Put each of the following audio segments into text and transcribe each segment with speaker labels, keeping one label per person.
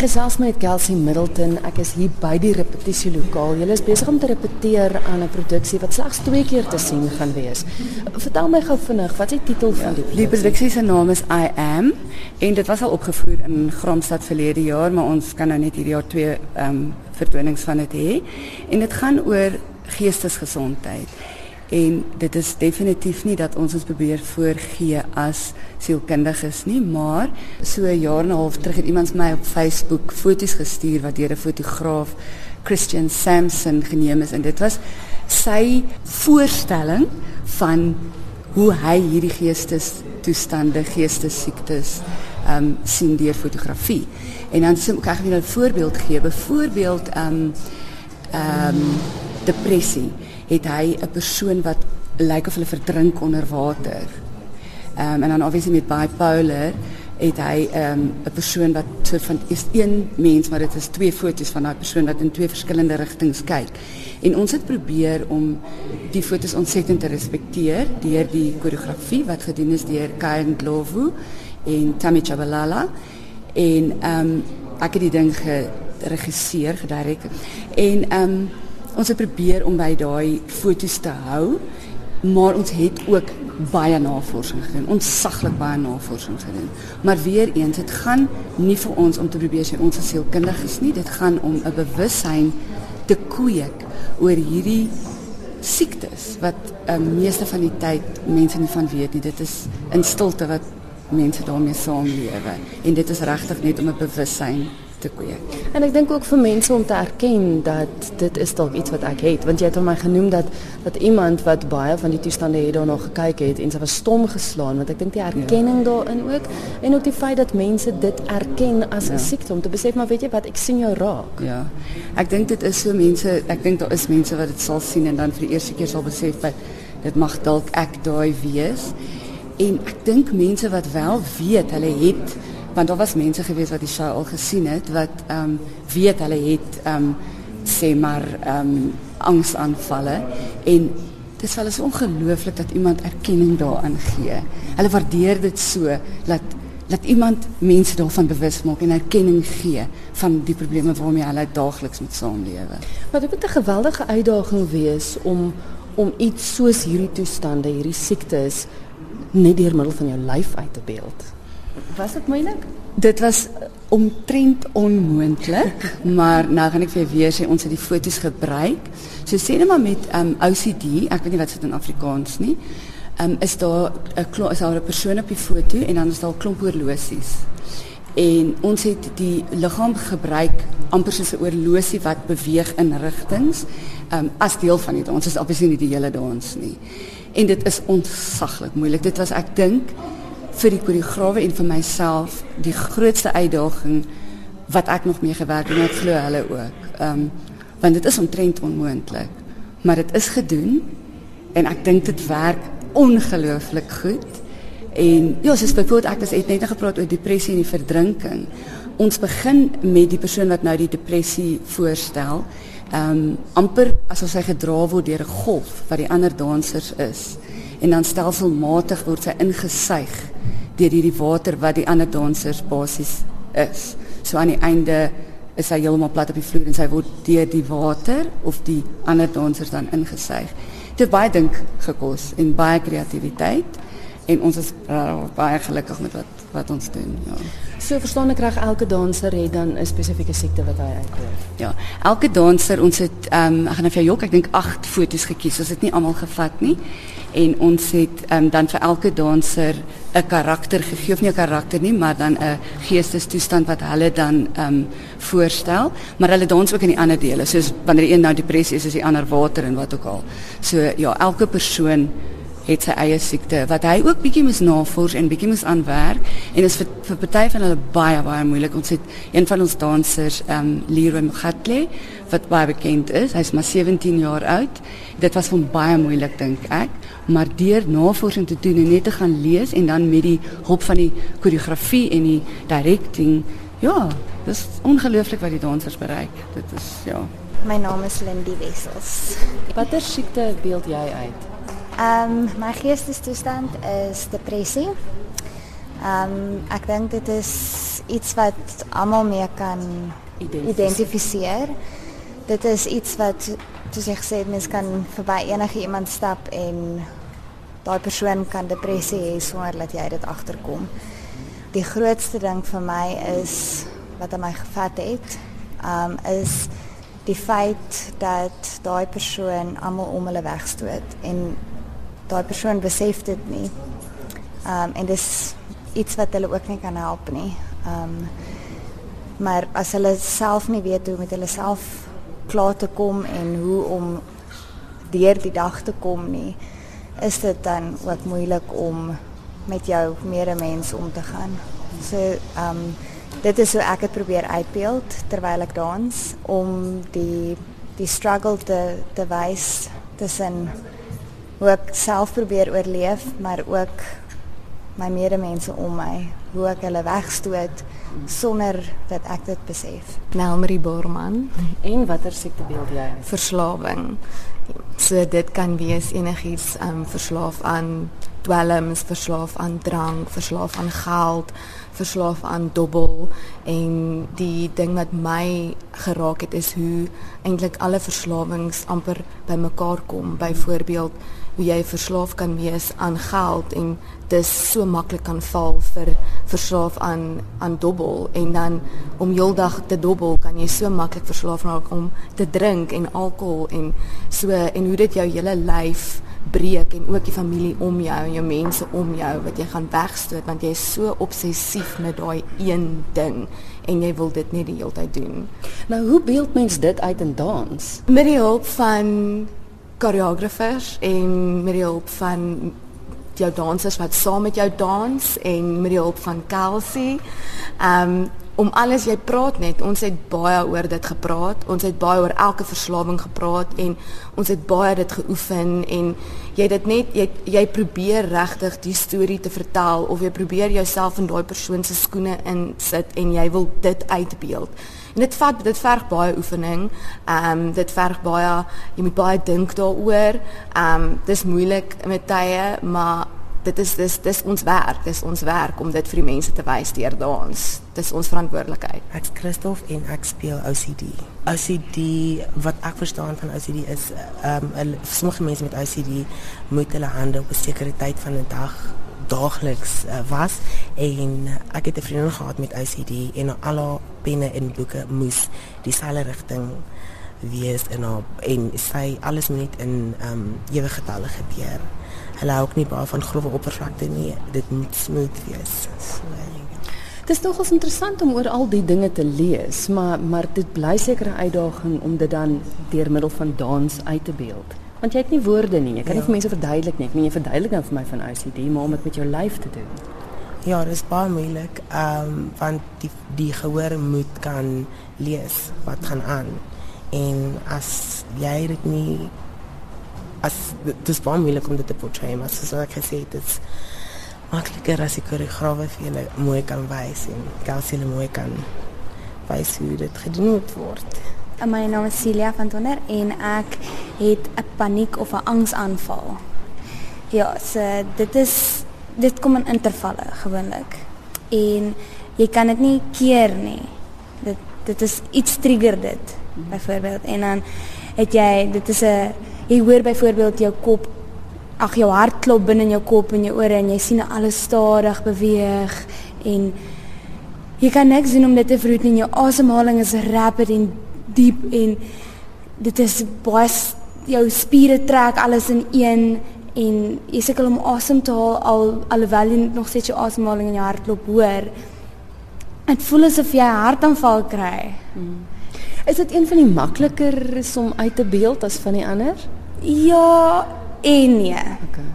Speaker 1: Gesels met Kelsey Middleton. Ek is hier by die repetisielokaal. Julle is besig om te repeteer aan 'n produksie wat slegs twee keer te sien gaan wees. Vertel my gou vinnig, wat is die titel van die
Speaker 2: Die
Speaker 1: produksie?
Speaker 2: produksie se naam is I Am en dit was al opgevoer in Gramstad verlede jaar, maar ons kan nou net hierdie jaar twee ehm um, vertonings van dit hê. En dit gaan oor geestesgesondheid. En dit is definitief nie dat ons ons probeer voorgee as sielkundiges nie, maar so 'n jaar en 'n half terug het iemand my op Facebook foto's gestuur wat deur 'n fotograaf Christian Samson geneem is en dit was sy voorstelling van hoe hy hierdie geestestoestande, geestesiektes ehm um, sien deur fotografie. En dan sê ek gaan 'n voorbeeld gee. Byvoorbeeld ehm ehm depressie het hy 'n persoon wat lyk of hulle verdrink onder water. Ehm en dan obviously met bipolar het hy ehm um, 'n persoon wat so van is een mens maar dit is twee foto's van daai persoon wat in twee verskillende rigtings kyk. En ons het probeer om die foto's ontsettend te respekteer deur die koreografie wat gedoen is deur Kain Glovu en Tammy Chabalala en ehm um, ek het die ding geregisseer. En ehm ons het probeer om by daai foto's te hou, maar ons het ook baie navorsing gedoen. Ons saglik baie navorsing gedoen. Maar weer eens, dit gaan nie vir ons om te probeer sê ons is sielkundiges nie, dit gaan om 'n bewussyn te kweek oor hierdie siektes wat uh, meeste van die tyd mense nie van weet nie. Dit is in stilte wat mense daarmee saamlewe en dit is regtig net om 'n bewussyn te kweek.
Speaker 1: En ek dink ook vir mense om te erken dat dit is dalk iets wat ek het, want jy het aan my genoem dat dat iemand wat baie van die toestande het daarna gekyk het en sy was stom geslaan, want ek dink die erkenning ja. daarin ook en ook die feit dat mense dit erken as 'n ja. siekte om te besef maar weet jy wat, ek sien jou raak.
Speaker 2: Ja. Ek dink dit is so mense, ek dink daar is mense wat dit sal sien en dan vir die eerste keer sal besef dat dit mag dalk ek daai wees. En ek dink mense wat wel weet, hulle het want daar was mense gewees wat die show al gesien het wat ehm weet hulle het ehm sê maar ehm en dit is wel is ongelooflik dat iemand erkenning daaraan gee. Hulle waardeer dit so dat dat iemand mense daarvan bewus maak en erkenning gee van die probleme waarmee hulle daagliks moet saamlewe.
Speaker 1: Maar dit 'n geweldige uitdaging wees om om iets soos hierdie toestande, hierdie siektes net deur middel van jou lyf uit te beeld. Was dit moeilik?
Speaker 2: Dit was omtrent onmoontlik, maar nou gaan ek vir weer sê ons het die foto's gebruik. So sê net maar met um OCD, ek weet nie wat dit in Afrikaans nie. Um is daar 'n is daar 'n persoon op die foto en dan is daar 'n klomp horlosies. En ons het die liggaam gebruik amper soos 'n oorlosie wat beweeg in rigtings um as deel van dit. Ons is obviously nie die hele dans nie. En dit is ontsaglik moeilik. Dit was ek dink vir die koreograwe en vir myself die grootste uitdaging wat ek nog mee gewerk het en ek glo hulle ook. Ehm want dit is omtrent onmoontlik. Maar dit is gedoen en ek dink dit werk ongelooflik goed. En ja, soos byvoorbeeld ek het net gepraat oor depressie en die verdrinking. Ons begin met die persoon wat nou die depressie voorstel. Ehm amper asof sy gedra word deur 'n golf wat die ander dansers is. En dan stelselmatig word sy ingesuig deur hierdie water wat die ander dansers basies is. So aan die einde is sy heeltemal plat op die vloer en sy word die water of die ander dansers dan ingesuig. Dit het baie dink gekos en baie kreatiwiteit en ons is uh, baie gelukkig met wat wat ons doen ja.
Speaker 1: So verstaan ek reg elke danser het dan 'n spesifieke siekte wat hy uitloop.
Speaker 2: Ja, elke danser ons het ehm um, ek gaan nou vir jou jok, ek dink 8 foto's gekies. Ons het nie almal gevat nie. En ons het ehm um, dan vir elke danser 'n karakter gegee of nie 'n karakter nie, maar dan 'n geestestoestand wat hulle dan ehm um, voorstel, maar hulle dans ook in die ander dele. Soos wanneer die een nou depressie is, is die ander water en wat ook al. So ja, elke persoon het sy eie siekte wat hy ook bietjie moes navors en bietjie moes aanwerk en is vir vir party van hulle baie baie moeilik. Ons het een van ons dansers, ehm um, Leroy Mgatle wat baie bekend is. Hy's maar 17 jaar oud. Dit was van baie moeilik dink ek, maar deur navorsing te doen en net te gaan lees en dan met die hulp van die koreografie en die directing, ja, dis ongelooflik wat die dansers bereik. Dit is ja.
Speaker 3: My naam is Lindy Wessels.
Speaker 1: Watter siekte beeld jy uit?
Speaker 3: Ehm um, my geestestoestand is depressie. Ehm um, ek dink dit is iets wat almal mee kan identifiseer. Dit is iets wat soos ek gesê het, mens kan verby enige iemand stap en daai persoon kan depressie hê sonder dat jy dit agterkom. Die grootste ding vir my is wat aan my gevat het, um is die feit dat daai persoon almal om hulle wegstoot en daai persoon besef dit nie. Um en dis iets wat hulle ook nie kan help nie. Um maar as hulle self nie weet hoe met hulle self klaar te kom en hoe om deur die dag te kom nie, is dit dan ook moeilik om met jou medemens om te gaan. So um dit is hoe ek dit probeer uitbeeld terwyl ek dans om die die struggle te te wys tussen hoe ek self probeer oorleef, maar ook my medemense om my, hoe ek hulle wegstoot sonder dat ek dit besef.
Speaker 4: Nelmarie Borman
Speaker 1: en watter siekte beeld jy?
Speaker 4: Verslawing. So dit kan wees enigiets um verslaaf aan dwelms, verslaaf aan drank, verslaaf aan geld, verslaaf aan dobbel en die ding wat my geraak het is hoe eintlik alle verslawings amper bymekaar kom. Byvoorbeeld hoe jy verslaaf kan wees aan geld en dis so maklik kan val vir verslaaf aan aan dobbel en dan om heeldag te dobbel kan jy so maklik verslaaf raak om te drink en alkohol en so en hoe dit jou hele lyf breek en ook die familie om jou en jou mense om jou wat jy gaan wegstoot want jy is so obsessief met daai een ding en jy wil dit net die hele tyd doen.
Speaker 1: Nou hoe beeld mens dit uit in dans?
Speaker 4: Met die hulp van choreographers en met die hulp van jou dansers wat saam met jou dans en met die hulp van Kelsey. Um om alles jy praat net. Ons het baie oor dit gepraat. Ons het baie oor elke verslawing gepraat en ons het baie dit geoefen en jy dit net jy jy probeer regtig die storie te vertel of jy probeer jouself in daai persoon se skoene insit en jy wil dit uitbeeld. En dit vat dit verg baie oefening. Ehm um, dit verg baie jy moet baie dink daaroor. Ehm um, dis moeilik met tye, maar dit is dis dis ons werk, dis ons werk om dit vir die mense te wys deur dans. Dis ons verantwoordelikheid.
Speaker 5: Ek's Christof en ek speel OCD. OCD wat ek verstaan van OCD is ehm um, sommige mense met OCD moet hulle hande op 'n sekere tyd van 'n dag daagliks uh, was en ek het 'n vriendin gehad met OCD en al haar penne en boeke moes dieselfde rigting wees in haar en sy alles moet net in ehm um, ewige getalle gebeur. Hulle hou ook nie baie van grove oppervlakte nie. Dit moet smooth wees. So,
Speaker 1: Dit is nogals interessant om oor al die dinge te lees, maar maar dit bly seker 'n uitdaging om dit dan deur middel van dans uit te beeld want jy het nie woorde nie. Jy kan ja. nie vir mense verduidelik nie. Ek meen jy verduidelik nou vir my van OCD, maar om dit met jou lyf te doen.
Speaker 5: Ja, dit is baie moeilik. Ehm um, want die die gehoor moet kan lees wat gaan aan. En as jy dit nie as dit is baie moeilik om dit te portray, maar soos ek gesê het, dit is makliker as ek koreograwe vir julle mooi kan wys en julle mooi kan wys hoe dit gedoen word.
Speaker 3: My naam is Celia van Tonner en ek het 'n paniek of 'n angsaanval. Ja, dit is dit kom in intervalle gewoonlik. En jy kan dit nie keer nie. Dit dit is iets trigger dit byvoorbeeld en dan het jy dit is 'n jy hoor byvoorbeeld jou kop ag jou hart klop binne in jou kop en jou ore en jy sien alles stadig beweeg en jy kan niks doen om dit te nie. Jou asemhaling is rapid en diep en dit is baie jou spiere trek alles in een en jy sukkel om asem te haal al alhoewel jy nog steeds jou asemhaling in jou hartklop hoor. Dit voel asof jy 'n hartaanval kry. Hmm.
Speaker 1: Is dit een van die makliker om uit te beeld as van die ander?
Speaker 3: Ja en nee. Okay.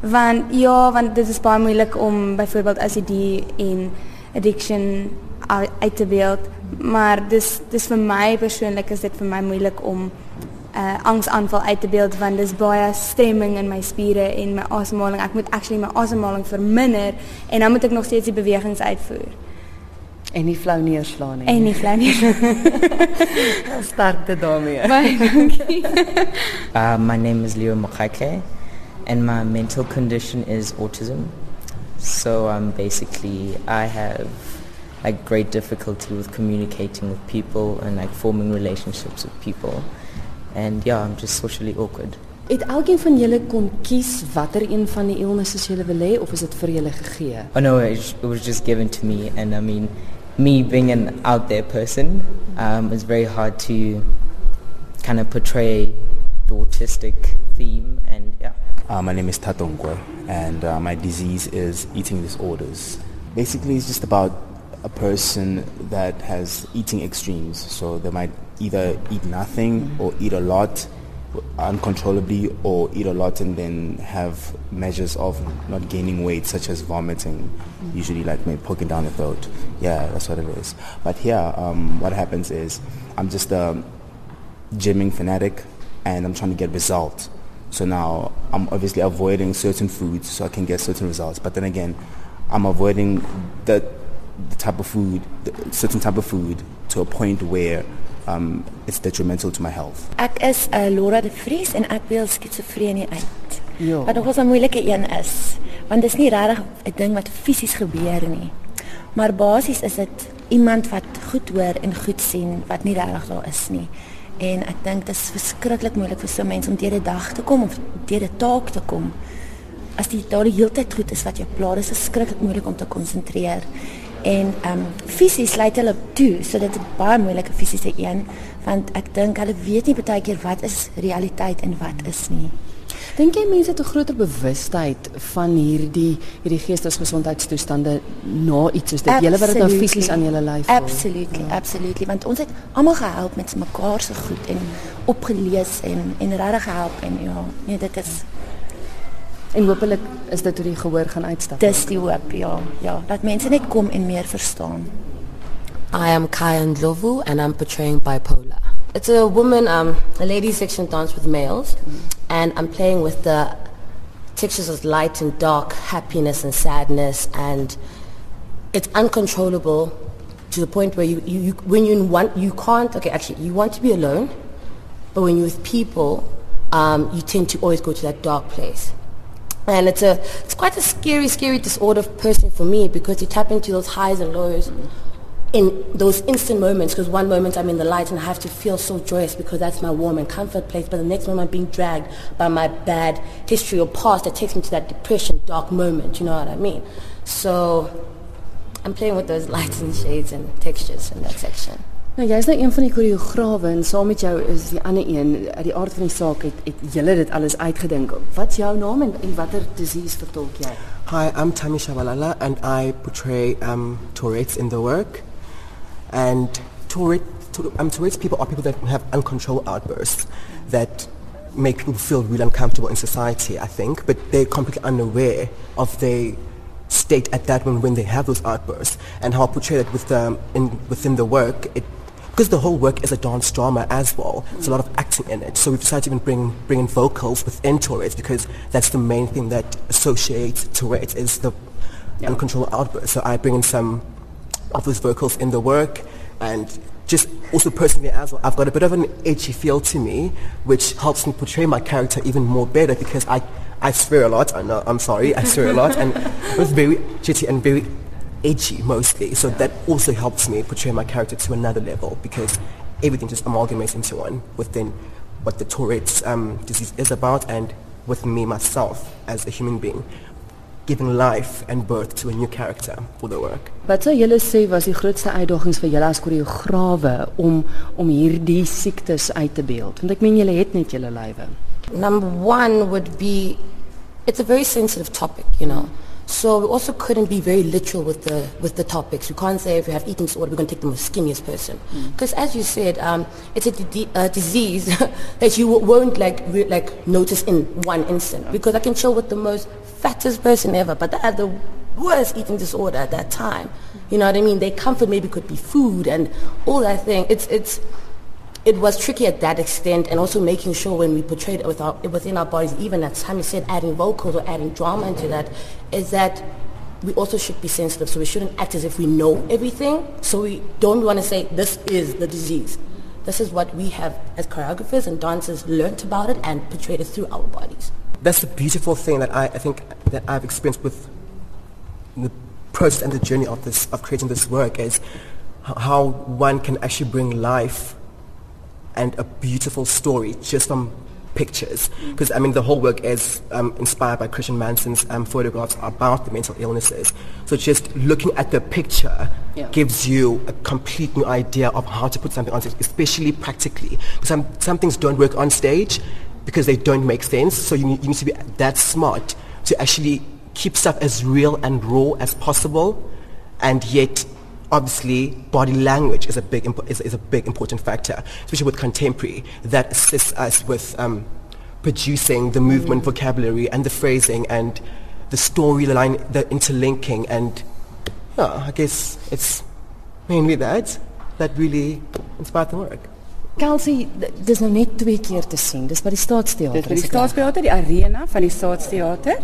Speaker 3: Want ja, want dit is baie moeilik om byvoorbeeld as jy die en addiction uit te beeld maar dis dis vir my persoonlik is dit vir my moeilik om 'n uh, angsaanval uit te beeld want dis baie stemming in my spiere en my asemhaling. Ek moet actually my asemhaling verminder en dan moet ek nog steeds die bewegings uitvoer.
Speaker 1: En nie flou neerslaan nie.
Speaker 3: En nie flou neerslaan.
Speaker 1: Sterkte daarmee.
Speaker 3: Baie dankie.
Speaker 6: uh my name is Leo Makake and my mental condition is autism. So um, basically, I have like great difficulty with communicating with people and like forming relationships with people. And yeah, I'm just socially awkward.
Speaker 1: Het elkeen van julle kon kies watter een van die illnesses julle wil hê of is dit vir julle gegee?
Speaker 6: Oh no, it was just given to me and I mean me being an out there person, um, it's very hard to kind of portray the autistic theme and yeah.
Speaker 7: Uh, my name is Tatongwe and uh, my disease is eating disorders. Basically, it's just about a person that has eating extremes. So they might either eat nothing or eat a lot uncontrollably or eat a lot and then have measures of not gaining weight such as vomiting usually like maybe poking down the throat. Yeah that's what it is. But here um, what happens is i'm just a gymming fanatic and i'm trying to get results. So now i'm obviously avoiding certain foods so i can get certain results. But then again i'm avoiding the, the type of food the certain type of food to a point where um, it's detrimental to my health.
Speaker 8: Ek is uh, Laura de Vries en ek beel skizofrenie uit. Ja. Wat nogals 'n moeilike een is, want dit is nie regtig 'n ding wat fisies gebeur nie. Maar basies is dit iemand wat goed hoor en goed sien wat nie regtig daar is nie. En ek dink dit is verskriklik moeilik vir so mense om deur 'n dag te kom of deur 'n taak te kom. As die daar die hele tyd goed is wat jou pla, dis verskriklik moeilik om te konsentreer en um, fisies lei hulle toe so dit is baie moeilike fisiese een want ek dink hulle weet nie baie keer wat is realiteit en wat is nie.
Speaker 1: Dink jy mense het 'n groter bewustheid van hierdie hierdie geestesgesondheidstoestande na iets soos dit julle wat dit nou fisies aan julle lyf
Speaker 8: voel? Absolutely, ja. absolutely want ons het almal gehelp met mekaar se goed en opgelees en en regtig gehelp en ja, nee dit is
Speaker 1: En hopelik is dit hoe die gehoor gaan uitstap.
Speaker 8: Dis die hoop, ja. Ja, dat mense net kom en meer verstaan.
Speaker 9: I am Kaya Ndlovu and I'm portraying bipolar. It's a woman, um, a lady section dance with males, and I'm playing with the textures of light and dark, happiness and sadness, and it's uncontrollable to the point where you, you, you when you want, you can't, okay, actually, you want to be alone, but when you're with people, um, you tend to always go to that dark place. And it's a it's quite a scary, scary disorder person for me because you tap into those highs and lows in those instant moments because one moment I'm in the light and I have to feel so joyous because that's my warm and comfort place. But the next moment I'm being dragged by my bad history or past that takes me to that depression dark moment you know what I mean? So I'm playing with those lights and shades and textures in that section
Speaker 1: Nou jy's nou een van die koreograwe en saam met jou is die ander een uit die aard van die saak het het julle dit alles uitgedink. Wat's jou naam en, en watter disease vertolk jy?
Speaker 10: Hi, I'm Tammy Shabalala and I portray um Tourette's in the work. And Tourette to, um, Tourette's people are people that have uncontrolled outbursts that make people feel really uncomfortable in society, I think, but they're completely unaware of their state at that moment when they have those outbursts and how I portray that with the, in, within the work. It because the whole work is a dance drama as well. There's a lot of acting in it. So we've decided to even bring, bring in vocals within Tourette's because that's the main thing that associates Tourette's is the yeah. uncontrolled outburst. So I bring in some of those vocals in the work and just also personally as well, I've got a bit of an edgy feel to me, which helps me portray my character even more better because I, I swear a lot. I know, I'm sorry, I swear a lot, and it's very chitty and very edgy mostly. So that also helps me portray my character to another level because everything just amalgamates into one within what the Tourette's um, disease is about and with me myself as a human being giving life and birth to a new character for the work.
Speaker 1: Wat sou julle sê was die grootste uitdagings vir julle as koreograwe om om hierdie siektes uit te beeld? Want ek meen julle het net julle lywe.
Speaker 9: Number 1 would be it's a very sensitive topic, you know. Mm. So we also couldn't be very literal with the with the topics. We can't say if you have eating disorder, we're going to take the most skinniest person, because mm. as you said, um, it's a, di- a disease that you won't like re- like notice in one instant. Because I can chill with the most fattest person ever, but they had the worst eating disorder at that time. You know what I mean? Their comfort maybe could be food and all that thing. It's it's it was tricky at that extent and also making sure when we portrayed it with our, within our bodies, even as Tammy said, adding vocals or adding drama into that, is that we also should be sensitive. So we shouldn't act as if we know everything. So we don't want to say, this is the disease. This is what we have as choreographers and dancers learnt about it and portrayed it through our bodies.
Speaker 10: That's the beautiful thing that I, I think that I've experienced with the process and the journey of this of creating this work is how one can actually bring life and a beautiful story just from pictures. Because, I mean, the whole work is um, inspired by Christian Manson's um, photographs about the mental illnesses. So just looking at the picture yeah. gives you a complete new idea of how to put something on stage, especially practically. Some, some things don't work on stage because they don't make sense. So you need, you need to be that smart to actually keep stuff as real and raw as possible and yet obviously body language is a big is, is, a big important factor, especially with contemporary that assists us with um, producing the movement vocabulary and the phrasing and the storyline, the interlinking, and yeah, I guess it's mainly that that really inspired the work.
Speaker 1: Kelsey, dis nou net twee keer te sien. Dis by die Staatsteater.
Speaker 2: Dis by die Staatsteater, die arena van die Staatsteater.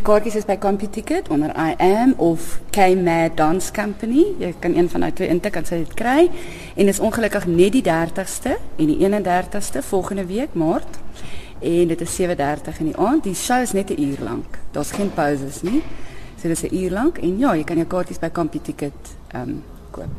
Speaker 2: Die is by CompuTicket onder I am of K-Mad Dance Company. Jy kan een van daai twee intik en dit kry. En dis ongelukkig net die 30ste en die 31ste volgende week Maart. En dit is 7:30 in die aand. Die show is net 'n uur lank. Daar's geen pauses nie. So dis 'n uur lank en ja, jy kan jou kaartjies by CompuTicket ehm um, koop.